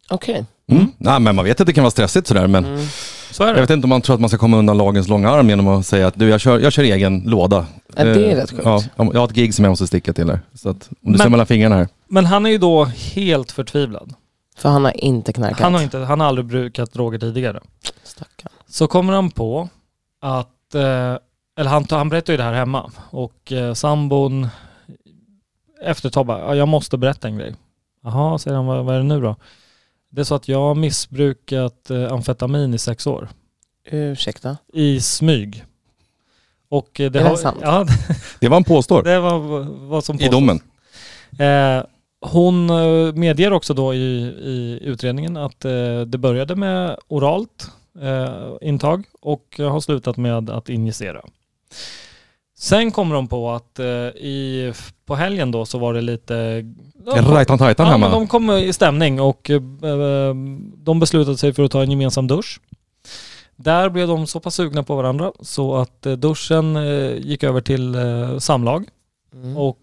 Speaker 5: Okej.
Speaker 4: Mm. Nej, men man vet att det kan vara stressigt sådär, men
Speaker 5: Mm.
Speaker 3: Så är
Speaker 4: jag
Speaker 3: det.
Speaker 4: vet inte om man tror att man ska komma undan lagens långa arm genom att säga att du, jag kör, jag kör egen låda.
Speaker 5: Ja, det är
Speaker 4: Eh,
Speaker 5: rätt sjukt.
Speaker 4: Ja, jag har ett gig som jag måste sticka till här. Så att, om du
Speaker 3: Men-
Speaker 4: ser mellan fingrarna här.
Speaker 3: Men han är ju då helt förtvivlad.
Speaker 5: För han har inte knarkat.
Speaker 3: Han har, inte, han har aldrig brukat droger tidigare.
Speaker 5: Stackarn.
Speaker 3: Så kommer han på att, eh, eller han, han berättar ju det här hemma och eh, sambon efter ett "Ja, jag måste berätta en grej. Jaha, säger han, vad, vad är det nu då? Det är så att jag har missbrukat eh, amfetamin i sex år.
Speaker 5: Ursäkta.
Speaker 3: I smyg. Och det,
Speaker 5: Är det
Speaker 3: har,
Speaker 5: sant?
Speaker 3: Ja,
Speaker 4: Det vad han påstår (laughs)
Speaker 3: det var vad som
Speaker 4: i
Speaker 3: påstås.
Speaker 4: domen.
Speaker 3: Eh, hon eh, medger också då i, i utredningen att eh, det började med oralt eh, intag och har slutat med att injicera. Sen kommer de på att eh, i, på helgen då så var det lite...
Speaker 4: Rajtan tajtan
Speaker 3: Ja,
Speaker 4: hemma.
Speaker 3: men de kom i stämning och eh, de beslutade sig för att ta en gemensam dusch. Där blev de så pass sugna på varandra så att eh, duschen gick över till samlag.
Speaker 5: Mm.
Speaker 3: Och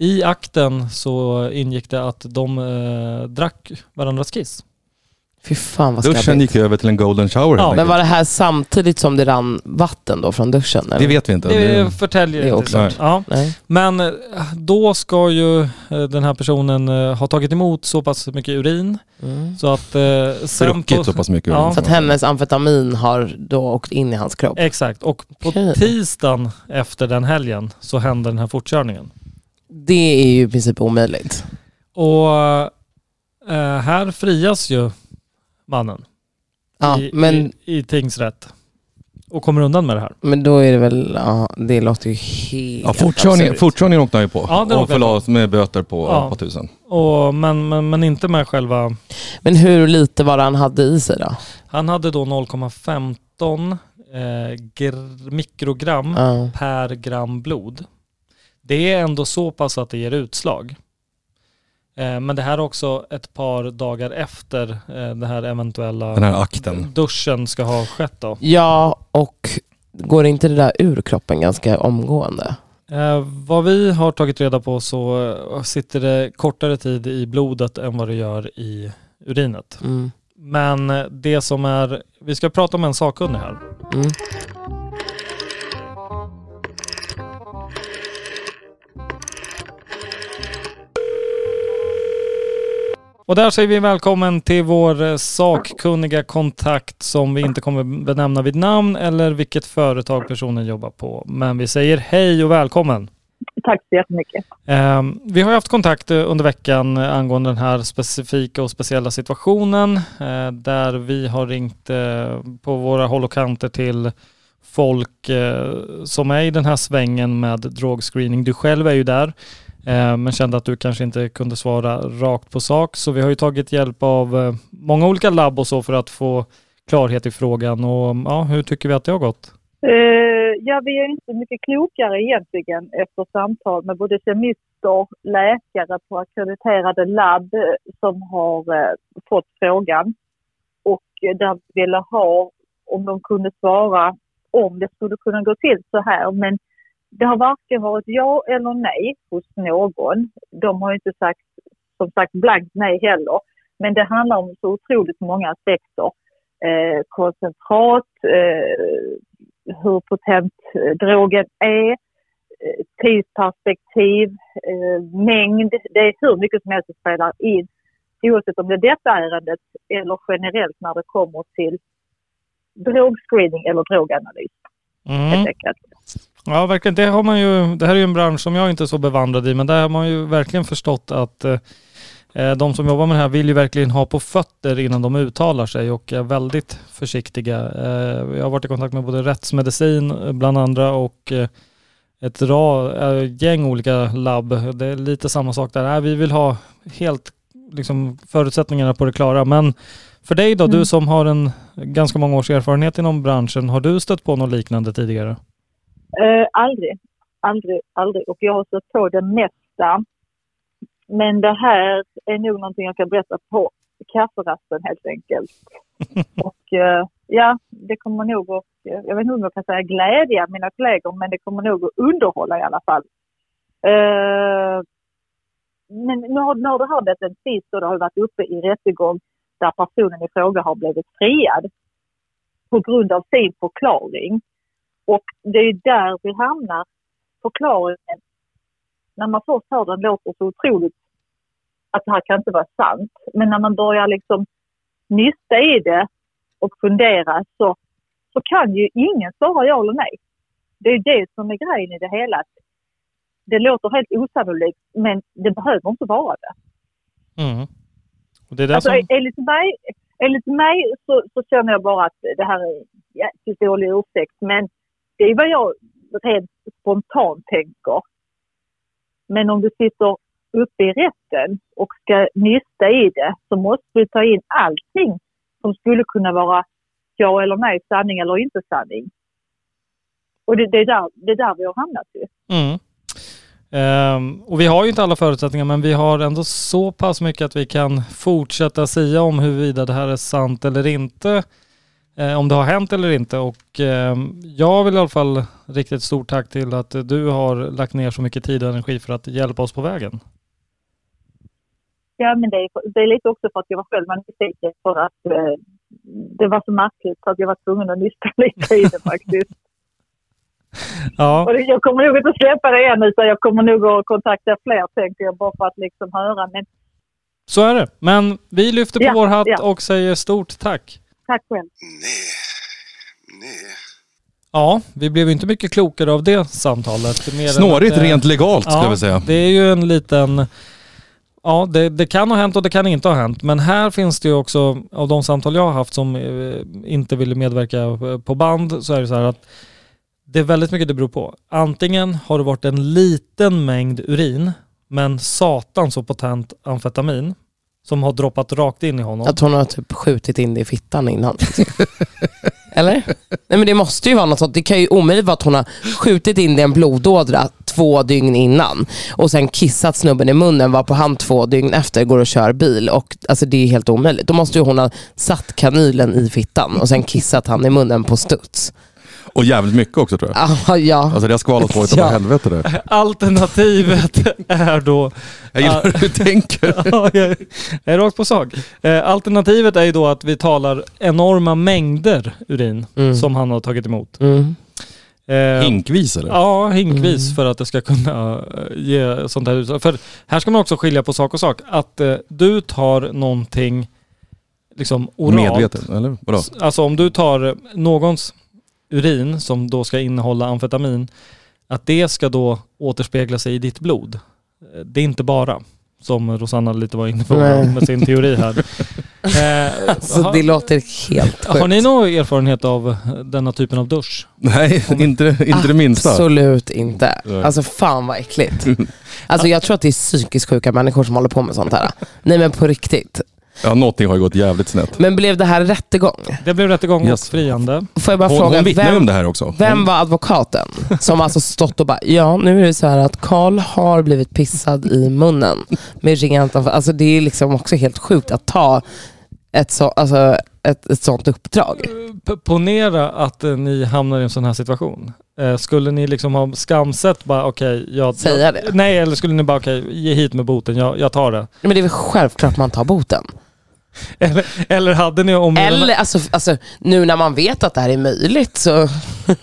Speaker 3: i akten så ingick det att de eh, drack varandras kiss.
Speaker 5: Fy fan vad
Speaker 4: Duschen
Speaker 5: skabbigt.
Speaker 4: gick över till en golden shower
Speaker 3: Ja,
Speaker 4: helt
Speaker 5: Men
Speaker 4: enkelt.
Speaker 5: var det här samtidigt som det rann vatten då från duschen? Eller?
Speaker 4: Det vet vi inte.
Speaker 3: Det
Speaker 4: Det-
Speaker 3: förtäljer
Speaker 5: det är
Speaker 3: inte
Speaker 5: oklart.
Speaker 3: Ja.
Speaker 5: Nej.
Speaker 3: Men eh, då ska ju eh, den här personen eh, ha tagit emot så pass mycket urin
Speaker 5: Mm.
Speaker 3: så att eh, sen
Speaker 4: Druckit så pass mycket.
Speaker 3: Ja.
Speaker 4: urin.
Speaker 5: Så att hennes amfetamin har då åkt in i hans kropp?
Speaker 3: Exakt, och på
Speaker 5: Okej.
Speaker 3: tisdagen efter den helgen så hände den här fortkörningen.
Speaker 5: Det är ju i princip omöjligt.
Speaker 3: Och eh, här frias ju mannen
Speaker 5: Ja,
Speaker 3: i,
Speaker 5: men,
Speaker 3: i, i tingsrätt och kommer undan med det här.
Speaker 5: men då är det väl, ja, det låter ju helt
Speaker 4: Ja, fortkörning,
Speaker 5: absurt.
Speaker 4: fortkörning åkte han ju på.
Speaker 3: Ja, den
Speaker 4: och
Speaker 3: åkte han
Speaker 4: förlas med böter på
Speaker 3: Ja.
Speaker 4: ja. tusen.
Speaker 3: Och, men, men, men inte med själva...
Speaker 5: Men hur lite var det han hade i sig då?
Speaker 3: Han hade då 0,15 eh, gr- mikrogram
Speaker 5: Ja.
Speaker 3: per gram blod. Det är ändå så pass att det ger utslag. Eh, men det här är också ett par dagar efter eh, det här eventuella
Speaker 4: Den här akten.
Speaker 3: duschen ska ha skett då.
Speaker 5: ja, och går inte det där ur kroppen ganska omgående?
Speaker 3: Eh, vad vi har tagit reda på så eh, sitter det kortare tid i blodet än vad det gör i urinet.
Speaker 5: Mm.
Speaker 3: Men det som är, vi ska prata om en sakkunnig här.
Speaker 5: Mm.
Speaker 3: Och där säger vi välkommen till vår eh, sakkunniga kontakt som vi inte kommer benämna vid namn eller vilket företag personen jobbar på. Men vi säger hej och välkommen.
Speaker 7: Tack så jättemycket.
Speaker 3: Eh, vi har haft kontakt eh, under veckan eh, angående den här specifika och speciella situationen där vi har ringt på våra håll och kanter till folk som är i den här svängen med drogscreening. Du själv är ju där Eh, men kände att du kanske inte kunde svara rakt på sak. Så vi har ju tagit hjälp av eh, många olika labb och så för att få klarhet i frågan. Och mm, ja, hur tycker vi att det har gått?
Speaker 7: Eh, ja, vi är inte mycket klokare egentligen efter samtal med både kemister, läkare på akkrediterade labb som har fått frågan och där vi ville ha om de kunde svara om det skulle kunna gå till så här. Men det har varken varit ja eller nej hos någon. De har inte sagt, som sagt, blankt nej heller. Men det handlar om så otroligt många aspekter. Eh, koncentrat, eh, hur potent eh, drogen är, eh, tidsperspektiv, eh, mängd. Det är hur mycket som helst som spelar in. Oavsett om det är detta ärendet eller generellt när det kommer till drogscreening eller droganalys helt
Speaker 3: Mm.
Speaker 7: enkelt.
Speaker 3: Ja, verkligen. Det, har man ju, det här är ju en bransch som jag inte är så bevandrad i, men där har man ju verkligen förstått att eh, eh, de som jobbar med det här vill ju verkligen ha på fötter innan de uttalar sig och är väldigt försiktiga. Eh, Jag har varit i kontakt med både rättsmedicin bland andra och eh, ett ra, eh, gäng olika labb. Det är lite samma sak där. Nej, vi vill ha helt liksom, förutsättningarna på det klara. Men för dig då, du som har en ganska många års erfarenhet inom branschen, har du stött på något liknande tidigare?
Speaker 7: Eh, aldrig, aldrig, aldrig. Och jag har stött på det mesta. Men det här är nog någonting jag kan berätta på kafferasten helt enkelt. (laughs) och eh, ja, det kommer nog att, jag vet inte om jag kan säga glädja mina kollegor, men det kommer nog att underhålla i alla fall. Eh, men nu har, nu har det här varit en tvist och det har varit uppe i rättegång där personen i fråga har blivit friad på grund av sin förklaring. Och det är där vi hamnar. Förklaringen, när man först hör den låter så otroligt att det här kan inte vara sant. Men när man börjar liksom nysta i det och fundera så, så kan ju ingen svara ja eller nej. Det är det som är grejen i det hela. att Det låter helt osannolikt men det behöver inte vara det.
Speaker 3: Mm. Och det är
Speaker 7: Alltså,
Speaker 3: som...
Speaker 7: enligt mig, enligt mig så, så känner jag bara att det här är jäkligt dålig ursäkt. Men det är vad jag rent spontant tänker. Men om du sitter uppe i rätten och ska nysta i det så måste du ta in allting som skulle kunna vara ja eller nej, sanning eller inte sanning. Och det, det, är, där, det är där vi har hamnat ju.
Speaker 3: Mm. Ehm, och vi har ju inte alla förutsättningar men vi har ändå så pass mycket att vi kan fortsätta säga om huruvida det här är sant eller inte. Eh, om det har hänt eller inte och ehm, jag vill i alla fall rikta ett stort tack till att du har lagt ner så mycket tid och energi för att hjälpa oss på vägen.
Speaker 7: Ja, men det är, det är lite också för att jag var själv nyfiken för att eh, det var så märkligt så att jag var tvungen att nysta lite i det (laughs) faktiskt.
Speaker 3: Ja,
Speaker 7: Och jag kommer nog inte släppa det än utan jag kommer nog att kontakta fler tänker jag bara för att liksom höra. Men
Speaker 3: så är det. Men vi lyfter på
Speaker 7: Ja,
Speaker 3: vår hatt
Speaker 7: ja.
Speaker 3: och säger stort tack.
Speaker 7: tack själv.
Speaker 8: Nej, nej.
Speaker 3: Ja, vi blev ju inte mycket klokare av det samtalet. Mer
Speaker 4: Snårigt
Speaker 3: att,
Speaker 4: rent legalt skulle jag säga.
Speaker 3: Det är ju en liten... Ja, det, det kan ha hänt och det kan inte ha hänt. Men här finns det ju också, av de samtal jag har haft som eh, inte ville medverka eh, på band, så är det så här att det är väldigt mycket det beror på. Antingen har det varit en liten mängd urin, men satan så potent amfetamin, som har droppat rakt in i honom.
Speaker 5: Att hon har typ skjutit in det i fittan innan. (laughs) Eller? Nej men det måste ju vara något sånt. Det kan ju omöjligt vara att hon har skjutit in det i en blodådra två dygn innan och sen kissat snubben i munnen var på han två dygn efter går och kör bil. Och, alltså det är helt omöjligt. Då måste ju hon ha satt kanylen i fittan och sen kissat han i munnen på studs.
Speaker 4: Och jävligt mycket också tror jag.
Speaker 5: Ah, (laughs) ja.
Speaker 4: Alltså det har skvalat på utav
Speaker 5: Ja.
Speaker 4: helvete det. (laughs)
Speaker 3: Alternativet (laughs) är då
Speaker 4: Jag gillar hur du tänker.
Speaker 3: Ja, jag är rakt på sak. Eh, alternativet är ju då att vi talar enorma mängder urin
Speaker 5: Mm.
Speaker 3: som han har tagit emot.
Speaker 5: Mm.
Speaker 3: Eh,
Speaker 4: Hinkvis eller?
Speaker 3: Ja, hinkvis för att det ska kunna eh, ge sånt här utslag. För här ska man också skilja på sak och sak. Att eh, du tar någonting liksom oralt.
Speaker 4: Medveten, eller vadå?
Speaker 3: Alltså om du tar någons urin som då ska innehålla amfetamin, att det ska då återspegla sig i ditt blod. Det är inte bara, som Rosanna lite var inne på
Speaker 5: Nej. (laughs)
Speaker 3: med sin teori här. (laughs) Eh,
Speaker 5: Så
Speaker 3: har,
Speaker 5: det låter helt sjukt.
Speaker 3: har ni någon erfarenhet av denna typen av dusch?
Speaker 4: Nej, inte, inte det minsta.
Speaker 5: Absolut inte. Alltså fan vad äckligt. (laughs) Alltså jag tror att det är psykiskt sjuka människor som håller på med sånt här. Nej men på riktigt.
Speaker 4: Ja, någonting har ju gått jävligt snett.
Speaker 5: Men blev det här rättegång?
Speaker 3: Det blev rättegång
Speaker 4: Yes.
Speaker 3: och friande.
Speaker 5: Får jag bara
Speaker 4: Hon,
Speaker 5: fråga,
Speaker 4: hon vittnar ju om
Speaker 5: vem,
Speaker 4: det här också.
Speaker 5: vem
Speaker 4: Hon,
Speaker 5: var advokaten? Som alltså stått och bara, ja nu är det så här att Karl har blivit pissad i munnen med rent amf- Alltså det är liksom också helt sjukt att ta ett, så, alltså, ett, ett sånt uppdrag.
Speaker 3: P- Ponera att eh, ni hamnar i en sån här situation. Eh, skulle ni liksom ha skamsett bara okej, jag...
Speaker 5: Säga det?
Speaker 3: Nej, eller skulle ni bara okej, ge hit med boten, jag, jag tar det.
Speaker 5: Men det är väl självklart man tar boten. (laughs)
Speaker 3: Eller, eller hade ni om...
Speaker 5: Eller alltså, alltså nu när man vet att det här är möjligt så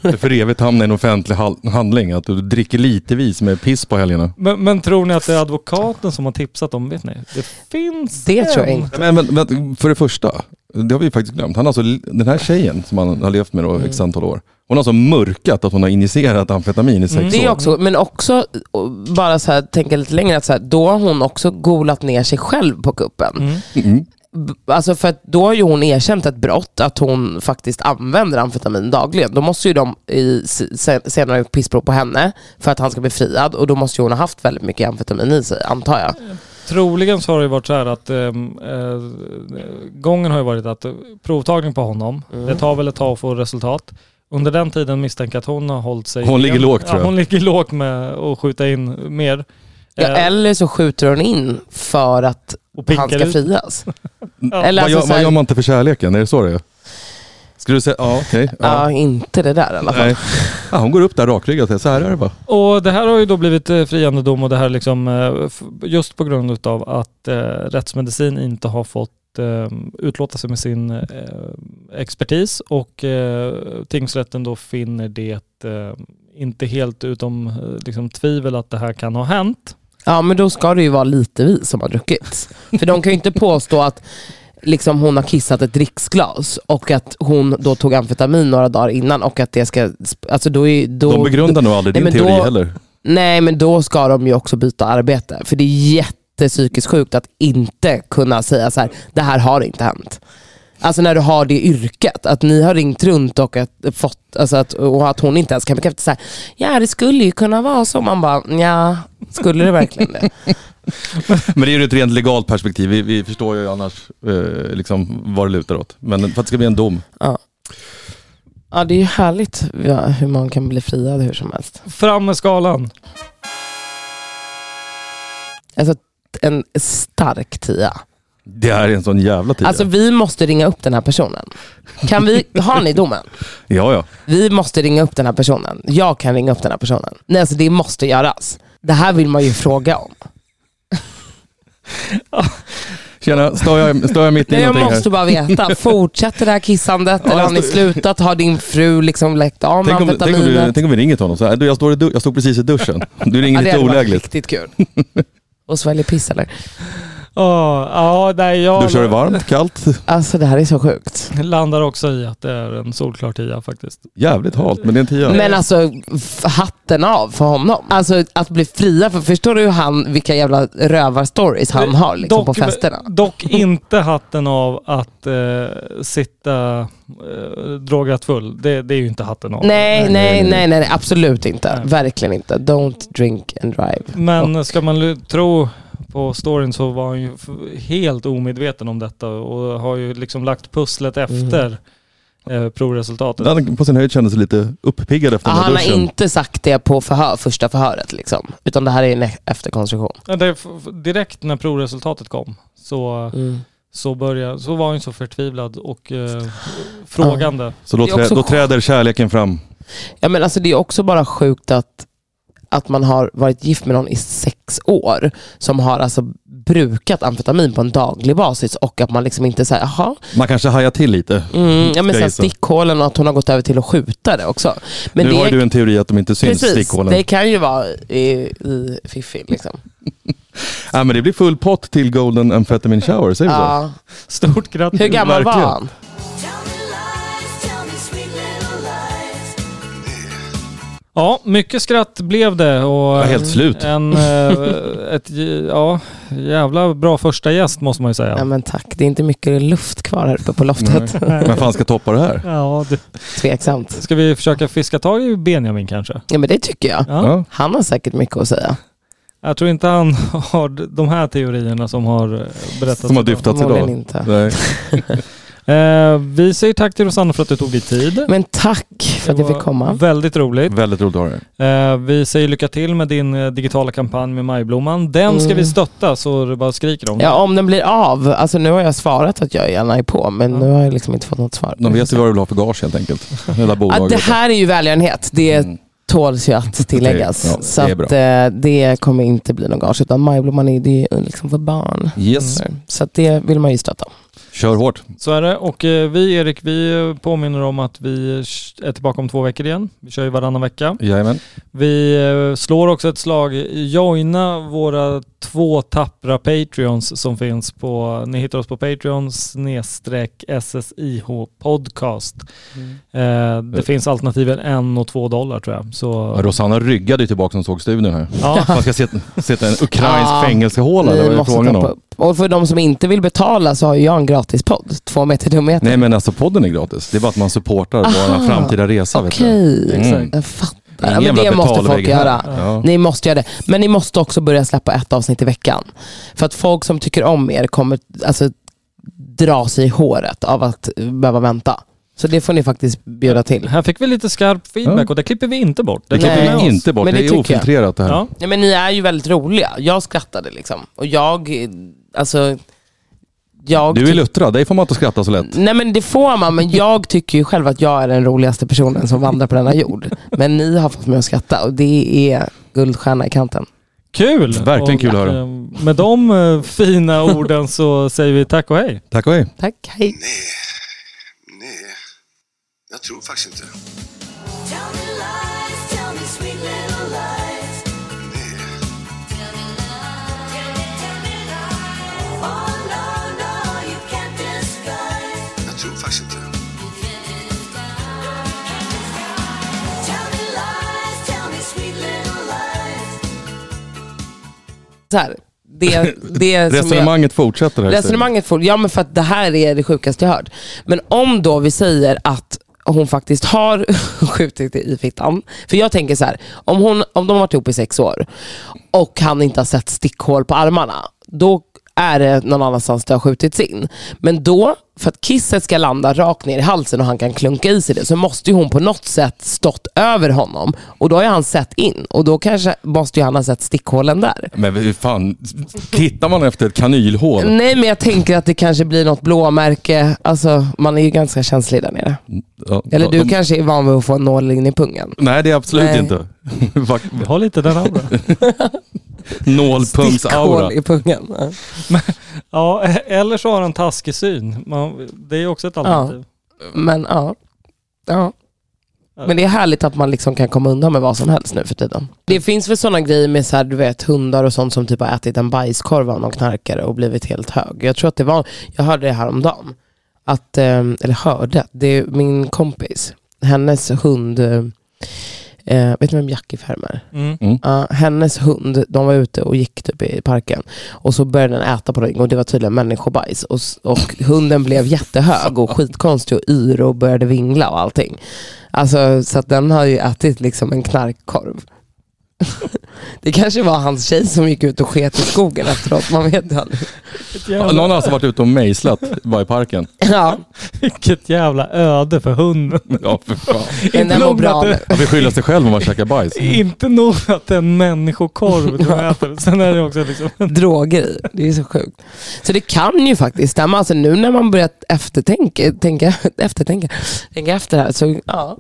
Speaker 4: det för evigt hamnar i en offentlig handling. Att du dricker litervis med piss på helgerna.
Speaker 3: Men, men tror ni att det är advokaten som har tipsat om, vet ni? Det finns
Speaker 5: Det
Speaker 3: en.
Speaker 5: tror jag inte.
Speaker 4: Men, men, men för det första, det har vi faktiskt glömt. Han alltså, den här tjejen som han har levt med då
Speaker 5: Mm.
Speaker 4: x antal år. Hon har så mörkat att hon har injicerat amfetamin i sex
Speaker 5: Mm. Det är
Speaker 4: år.
Speaker 5: också, men också bara så här, tänka lite längre, att så här, då har hon också golat ner sig själv på kuppen.
Speaker 4: Mm.
Speaker 5: B- Alltså för att då har ju hon erkänt ett brott, att hon faktiskt använder amfetamin dagligen. Då måste ju de i, se- senare pissprov på henne för att han ska bli friad och då måste ju hon ha haft väldigt mycket amfetamin i sig, antar jag.
Speaker 3: Troligen så har det varit så här att ehm, eh, gången har ju varit att provtagning på honom,
Speaker 5: Mm.
Speaker 3: det tar väl ett tag att få resultat. Under den tiden misstänker jag att hon har hållit sig...
Speaker 4: Hon ligger
Speaker 3: ren.
Speaker 4: lågt, tror
Speaker 3: ja,
Speaker 4: jag.
Speaker 3: Hon ligger lågt med att skjuta in mer.
Speaker 5: Ja,
Speaker 3: Eh,
Speaker 5: eller så skjuter hon in för att han ska
Speaker 3: ut.
Speaker 5: frias. (laughs)
Speaker 3: Ja.
Speaker 5: Eller
Speaker 4: vad,
Speaker 5: alltså
Speaker 4: gör,
Speaker 5: så
Speaker 4: vad
Speaker 5: här-
Speaker 4: gör man inte för kärleken? Är det så det är? Skulle du säga, ja okej.
Speaker 5: Ja, inte det där i alla fall.
Speaker 4: Nej. Ja, hon går upp där rakryggat så här är det bara.
Speaker 3: Och det här har ju då blivit eh, friande dom och det här liksom eh, just på grund utav att eh, rättsmedicin inte har fått eh, utlåta sig med sin eh, expertis och eh, tingsrätten då finner det eh, inte helt utom liksom, tvivel att det här kan ha hänt.
Speaker 5: Ja men då ska det ju vara lite vi som har druckit. För de kan ju inte påstå att liksom, hon har kissat ett dricksglas och att hon då tog amfetamin några dagar innan och att det ska... Alltså då är, då,
Speaker 4: De begrundar nog aldrig
Speaker 5: Nej,
Speaker 4: din teori
Speaker 5: då-
Speaker 4: heller.
Speaker 5: Nej men då ska de ju också byta arbete. För det är jättepsykiskt sjukt att inte kunna säga så här: det här har inte hänt. Alltså när du har det yrket, att ni har ringt runt och, att, fått, alltså att, och att hon inte ens kan bekräfta så här, ja det skulle ju kunna vara så. Man bara, ja skulle det verkligen det? (laughs)
Speaker 4: Men det är ju ett rent legalt perspektiv. Vi, vi förstår ju annars eh, liksom vad det lutar åt. Men för att det ska bli en dom.
Speaker 5: Ja det är ju härligt ja, hur man kan bli friad hur som helst.
Speaker 3: Fram med skalan.
Speaker 5: Alltså en stark tia.
Speaker 4: Det här är en sån jävla tid.
Speaker 5: Alltså vi måste ringa upp den här personen. Kan vi, har ni domen? (laughs)
Speaker 4: ja, ja.
Speaker 5: Vi måste ringa upp den här personen. Jag kan ringa upp den här personen. Nej, alltså det måste göras. Det här vill man ju fråga om. (laughs)
Speaker 4: Tjena, står jag, står jag mitt i
Speaker 5: Nej, jag
Speaker 4: någonting
Speaker 5: måste
Speaker 4: här?
Speaker 5: bara veta, (laughs) fortsätter det här kissandet
Speaker 4: Ja,
Speaker 5: eller har ni
Speaker 4: står-
Speaker 5: slutat? Har din fru liksom läckt av med
Speaker 4: Tänk om, tänk, om du,
Speaker 5: amfetaminet?
Speaker 4: tänk om vi ringer till honom så här, du, jag, står i jag stod precis i duschen. Du ringer
Speaker 5: Ja, det
Speaker 4: lite
Speaker 5: hade varit
Speaker 4: olägligt.
Speaker 5: riktigt kul. Och sväljer piss eller?
Speaker 3: Ja, ja, nej, jag
Speaker 4: du varmt, kallt?
Speaker 5: Alltså det här är så sjukt.
Speaker 3: landar också i att det är en solklar tia faktiskt.
Speaker 4: Jävligt halt, men det är en tia.
Speaker 5: Men alltså hatten av för honom. Alltså att bli fria, för förstår du han, vilka jävla rövarstories han har liksom, på festerna?
Speaker 3: Dock inte hatten av att eh, sitta eh, drogat full. Det, det är ju inte hatten av.
Speaker 5: Nej, nej,
Speaker 4: nej,
Speaker 5: nej,
Speaker 4: nej.
Speaker 5: nej, absolut inte.
Speaker 3: Nej.
Speaker 5: Verkligen inte. Don't drink and drive.
Speaker 3: Men ska man tro på storyn så var han ju helt omedveten om detta och har ju liksom lagt pusslet efter eh, provresultatet.
Speaker 4: Han på sin höjd kände sig lite uppiggad efter
Speaker 5: Ja,
Speaker 4: den
Speaker 5: han
Speaker 4: där
Speaker 5: har
Speaker 4: duschen.
Speaker 5: inte sagt det på förhör, första förhöret liksom. Utan det här är en e- efterkonstruktion.
Speaker 3: Ja, det, direkt när provresultatet kom så,
Speaker 5: Mm.
Speaker 3: så, började, så var han ju så förtvivlad och eh, frågande.
Speaker 4: Så då, trä, då träder kärleken fram.
Speaker 5: Ja, men alltså, det är också bara sjukt att, att man har varit gift med någon i sex år som har alltså brukat amfetamin på en daglig basis och att man liksom inte säger jaha,
Speaker 4: Man kanske hajar till lite.
Speaker 5: mm, ja, men så
Speaker 4: gissa.
Speaker 5: stickhålen och att hon har gått över till att skjuta det också. Men
Speaker 4: nu
Speaker 5: det,
Speaker 4: har ju du en teori att de inte syns,
Speaker 5: precis,
Speaker 4: stickhålen.
Speaker 5: det kan ju vara i, i fiffi liksom. (laughs)
Speaker 4: Ja, men det blir full pott till Golden Amphetamine Shower, säger vi så?
Speaker 5: Ja.
Speaker 3: Stort grattis!
Speaker 5: Hur gammal var han?
Speaker 3: Ja, mycket skratt blev det och
Speaker 4: helt slut.
Speaker 3: en eh, ett, ja, jävla bra första gäst måste man ju säga.
Speaker 5: Ja, men tack, det är inte mycket luft kvar här uppe på loftet.
Speaker 4: Vem fan ska toppa det här?
Speaker 3: Ja, det,
Speaker 5: Tveksamt.
Speaker 3: ska vi försöka fiska tag i Benjamin kanske?
Speaker 5: Ja men det tycker jag.
Speaker 3: Ja.
Speaker 5: Han har säkert mycket att säga.
Speaker 3: Jag tror inte han har de här teorierna som har eh, berättats.
Speaker 4: Som har
Speaker 3: idag.
Speaker 4: dyftats idag.
Speaker 5: inte.
Speaker 4: Nej. (laughs)
Speaker 3: Eh, vi säger tack till Rosanna för att du tog dig tid.
Speaker 5: Men tack för att
Speaker 3: Det
Speaker 5: jag fick komma.
Speaker 3: Väldigt roligt.
Speaker 4: Väldigt roligt att ha det.
Speaker 3: Eh, vi säger lycka till med din eh, digitala kampanj med Majblomman. Den ska
Speaker 5: Mm.
Speaker 3: vi stötta så det bara skriker om.
Speaker 5: Ja om den blir av. Alltså nu har jag svarat att jag gärna är på men nu har jag liksom inte fått något svar.
Speaker 4: De vet ju vad du vill ha för gage helt enkelt. (laughs) Hela
Speaker 5: ja,
Speaker 4: bolaget.
Speaker 5: det här är ju välgörenhet. Det
Speaker 4: Mm.
Speaker 5: tåls ju att (laughs) tilläggas.
Speaker 4: Ja,
Speaker 5: så
Speaker 4: det är bra.
Speaker 5: att, eh, det kommer inte bli någon gage utan Majblomman är det är liksom för barn.
Speaker 4: Yes.
Speaker 5: Så att det vill man ju stötta.
Speaker 4: Kör hårt.
Speaker 3: Så är det. Och eh, vi Erik, vi påminner om att vi är tillbaka om två veckor igen. Vi kör ju varannan vecka.
Speaker 4: Jajamän.
Speaker 3: Vi eh, slår också ett slag. Joina våra två tappra Patreons som finns på, ni hittar oss på Patreon snedstreck SSIH podcast. Eh, det finns alternativen en och två dollar tror jag. Så,
Speaker 4: Rosanna ryggade tillbaka som såg studion här.
Speaker 3: ja,
Speaker 4: Man ska sätta, sätta en ukrainsk
Speaker 5: Ja,
Speaker 4: fängelsehåla, det var ju frågan om.
Speaker 5: Och för de som inte vill betala så har ju jag en gratis podd. Två meter dumheter.
Speaker 4: Nej men alltså podden är gratis. Det är bara att man supportar vår
Speaker 5: Aha,
Speaker 4: framtida resa.
Speaker 5: Okej,
Speaker 4: Mm.
Speaker 5: jag fattar. Ja, men det måste folk göra.
Speaker 4: Ja.
Speaker 5: Ni måste göra det. Men ni måste också börja släppa ett avsnitt i veckan. För att folk som tycker om er kommer alltså, dra sig i håret av att behöva vänta. Så det får ni faktiskt bjuda till.
Speaker 3: här fick vi lite skarp feedback
Speaker 4: Ja.
Speaker 3: och det klipper vi inte bort.
Speaker 4: Det
Speaker 5: Nej.
Speaker 4: klipper vi inte bort.
Speaker 5: Men
Speaker 4: Det,
Speaker 5: det
Speaker 4: är ofiltrerat det här.
Speaker 3: Ja.
Speaker 5: Nej, men ni är ju väldigt roliga. Jag skrattade liksom. Och jag, alltså... Jag
Speaker 4: Du är luttrad, dig får man inte skratta så lätt.
Speaker 5: Nej men det får man, men jag tycker ju själv att jag är den roligaste personen som vandrar på denna jord. Men ni har fått mig att skratta och det är guldstjärna i kanten.
Speaker 3: Kul!
Speaker 4: Verkligen kul att höra.
Speaker 3: eh, Med de eh, fina (laughs) orden så säger vi tack och hej.
Speaker 4: Tack och hej.
Speaker 5: Tack, hej.
Speaker 8: Nej, nej. Jag tror faktiskt inte.
Speaker 5: Så här, det, (laughs) det som jag,
Speaker 4: Resonemanget fortsätter här.
Speaker 5: resonemanget får, ja men för att det här är det sjukaste jag hört. Men om då vi säger att hon faktiskt har (laughs) skjutit i fittan. För jag tänker så här, om, hon, om de har varit ihop i sex år och han inte har sett stickhål på armarna, då är det någon annanstans det har skjutits in. Men då, för att kisset ska landa rakt ner i halsen och han kan klunka i sig det, så måste ju hon på något sätt stått över honom. Och då har han sett in och då kanske måste ju han ha sett stickhålen där.
Speaker 4: Men hur fan, tittar man efter ett kanylhål?
Speaker 5: Nej men jag tänker att det kanske blir något blåmärke. Alltså man är ju ganska känslig där nere.
Speaker 4: Ja,
Speaker 5: Eller du
Speaker 4: de-
Speaker 5: kanske är van vid att få en nål in i pungen.
Speaker 4: Nej det är absolut
Speaker 5: Nej.
Speaker 4: inte. (laughs)
Speaker 3: Har lite den andra. (laughs)
Speaker 4: Nålpunktsaura.
Speaker 5: Stickhål i pungen. Ja.
Speaker 3: Ja, eller så har han taskig syn. Man, det är också ett alternativ.
Speaker 5: Men ja. ja. Men det är härligt att man liksom kan komma undan med vad som helst nu för tiden. Det finns väl sådana grejer med så här, du vet, hundar och sånt som typ har ätit en bajskorv av någon knarkare och blivit helt hög. Jag tror att det var, jag hörde det här om dagen. Att, eh, eller hörde, det är min kompis, hennes hund, eh, vet ni vem Jackie Fermer
Speaker 3: Mm.
Speaker 5: Ja, hennes hund, de var ute och gick typ i parken och så började den äta på någonting och det var tydligen människobajs och, och hunden blev jättehög och skitkonstig och yr och började vingla och allting. Alltså så att den har ju ätit liksom en knarkkorv. (laughs) Det kanske var hans tjej som gick ut och sket i skogen efteråt, man vet ju aldrig.
Speaker 4: Ja,
Speaker 3: jävla,
Speaker 4: Någon har alltså varit ute och mejslat bara i parken.
Speaker 5: Ja,
Speaker 3: vilket jävla öde för hunden.
Speaker 4: Ja för fan.
Speaker 5: den mår
Speaker 3: nog
Speaker 5: bra
Speaker 3: att
Speaker 5: nu.
Speaker 3: det,
Speaker 4: Man vill skylla sig själv om man käkar bajs.
Speaker 3: Inte nog att det är en människokorv du äter, sen är det också liksom
Speaker 5: droger i. Det är så sjukt. Så det kan ju faktiskt stämma. Alltså nu när man börjat eftertänka, tänka, eftertänka, tänka efter här så ja,